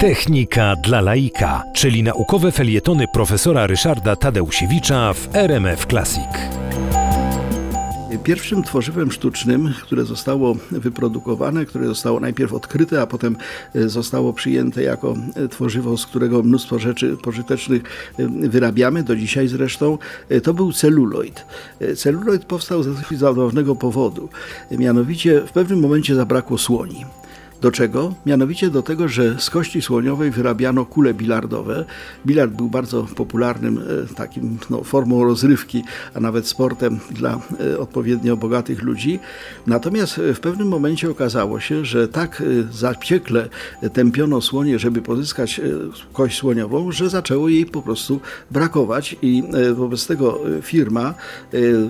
Technika dla laika, czyli naukowe felietony profesora Ryszarda Tadeusiewicza w RMF Classic. Pierwszym tworzywem sztucznym, które zostało wyprodukowane, które zostało najpierw odkryte, a potem e, zostało przyjęte jako e, tworzywo, z którego mnóstwo rzeczy pożytecznych e, wyrabiamy, do dzisiaj zresztą, to był celuloid. Celuloid powstał z dosyć zabawnego powodu. Mianowicie w pewnym momencie zabrakło słoni. Do czego? Mianowicie do tego, że z kości słoniowej wyrabiano kule bilardowe. Bilard był bardzo popularnym e, takim no, formą rozrywki, a nawet sportem dla e, odpowiednio bogatych ludzi. Natomiast w pewnym momencie okazało się, że tak e, zapiekle tępiono słonie, żeby pozyskać kość słoniową, że zaczęło jej po prostu brakować i wobec tego firma,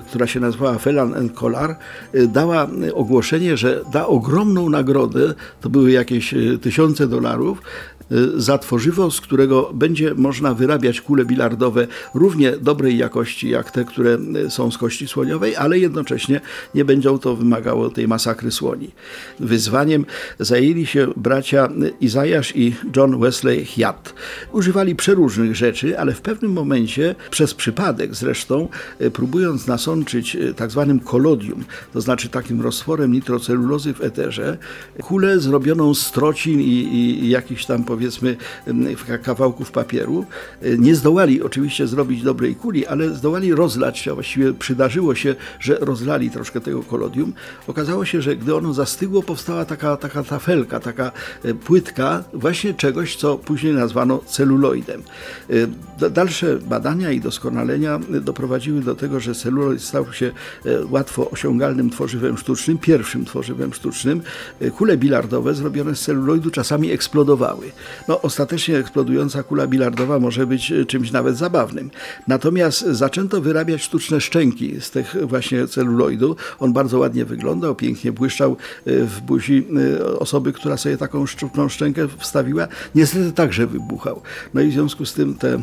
która się nazywała Fellan Collar, dała ogłoszenie, że da ogromną nagrodę to były jakieś e, tysiące dolarów, za tworzywo, z którego będzie można wyrabiać kule bilardowe równie dobrej jakości jak te, które e, są z kości słoniowej, ale jednocześnie nie będzie to wymagało tej masakry słoni. Wyzwaniem zajęli się bracia Izajasz i John Wesley Hyatt. Używali przeróżnych rzeczy, ale w pewnym momencie, przez przypadek zresztą, próbując nasączyć tak zwanym kolodium, to znaczy takim roztworem nitrocelulozy w eterze, kule z zrobioną z trocin i, i jakichś tam powiedzmy kawałków papieru. E, nie zdołali oczywiście zrobić dobrej kuli, ale zdołali rozlać, a właściwie przydarzyło się, że rozlali troszkę tego kolodium. Okazało się, że gdy ono zastygło, powstała taka, taka tafelka, taka e, płytka właśnie czegoś, co później nazwano celuloidem. E, dalsze badania i doskonalenia doprowadziły do tego, że celuloid stał się łatwo osiągalnym tworzywem sztucznym, pierwszym tworzywem sztucznym. Kule bilardowe zrobione z celuloidu czasami eksplodowały. No, ostatecznie eksplodująca kula bilardowa może być e, czymś nawet zabawnym. Natomiast zaczęto wyrabiać sztuczne szczęki z tych właśnie celuloidu. On bardzo ładnie wyglądał, pięknie błyszczał e, w buzi e, osoby, która sobie taką sztuczną szczękę wstawiła. Niestety także wybuchał. No i w związku z tym te,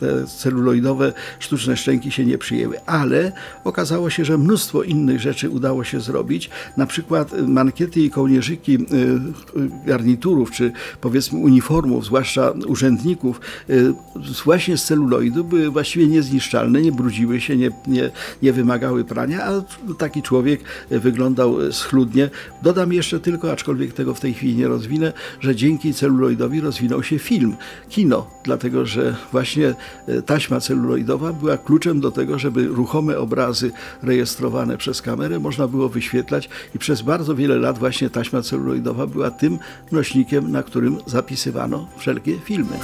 te celuloidowe sztuczne szczęki się nie przyjęły. Ale okazało się, że mnóstwo innych rzeczy udało się zrobić. Na przykład mankiety i kołnierzyki garniturów, czy powiedzmy uniformów, zwłaszcza urzędników, y, właśnie z celuloidu były właściwie niezniszczalne, nie brudziły się, nie, nie, nie wymagały prania, a taki człowiek wyglądał schludnie. Dodam jeszcze tylko, aczkolwiek tego w tej chwili nie rozwinę, że dzięki celuloidowi rozwinął się film, kino, dlatego że właśnie y, taśma celuloidowa była kluczem do tego, żeby ruchome obrazy rejestrowane przez kamerę można było wyświetlać i przez bardzo wiele lat właśnie taśma celuloidowa była tym nośnikiem, na którym zapisywano wszelkie filmy.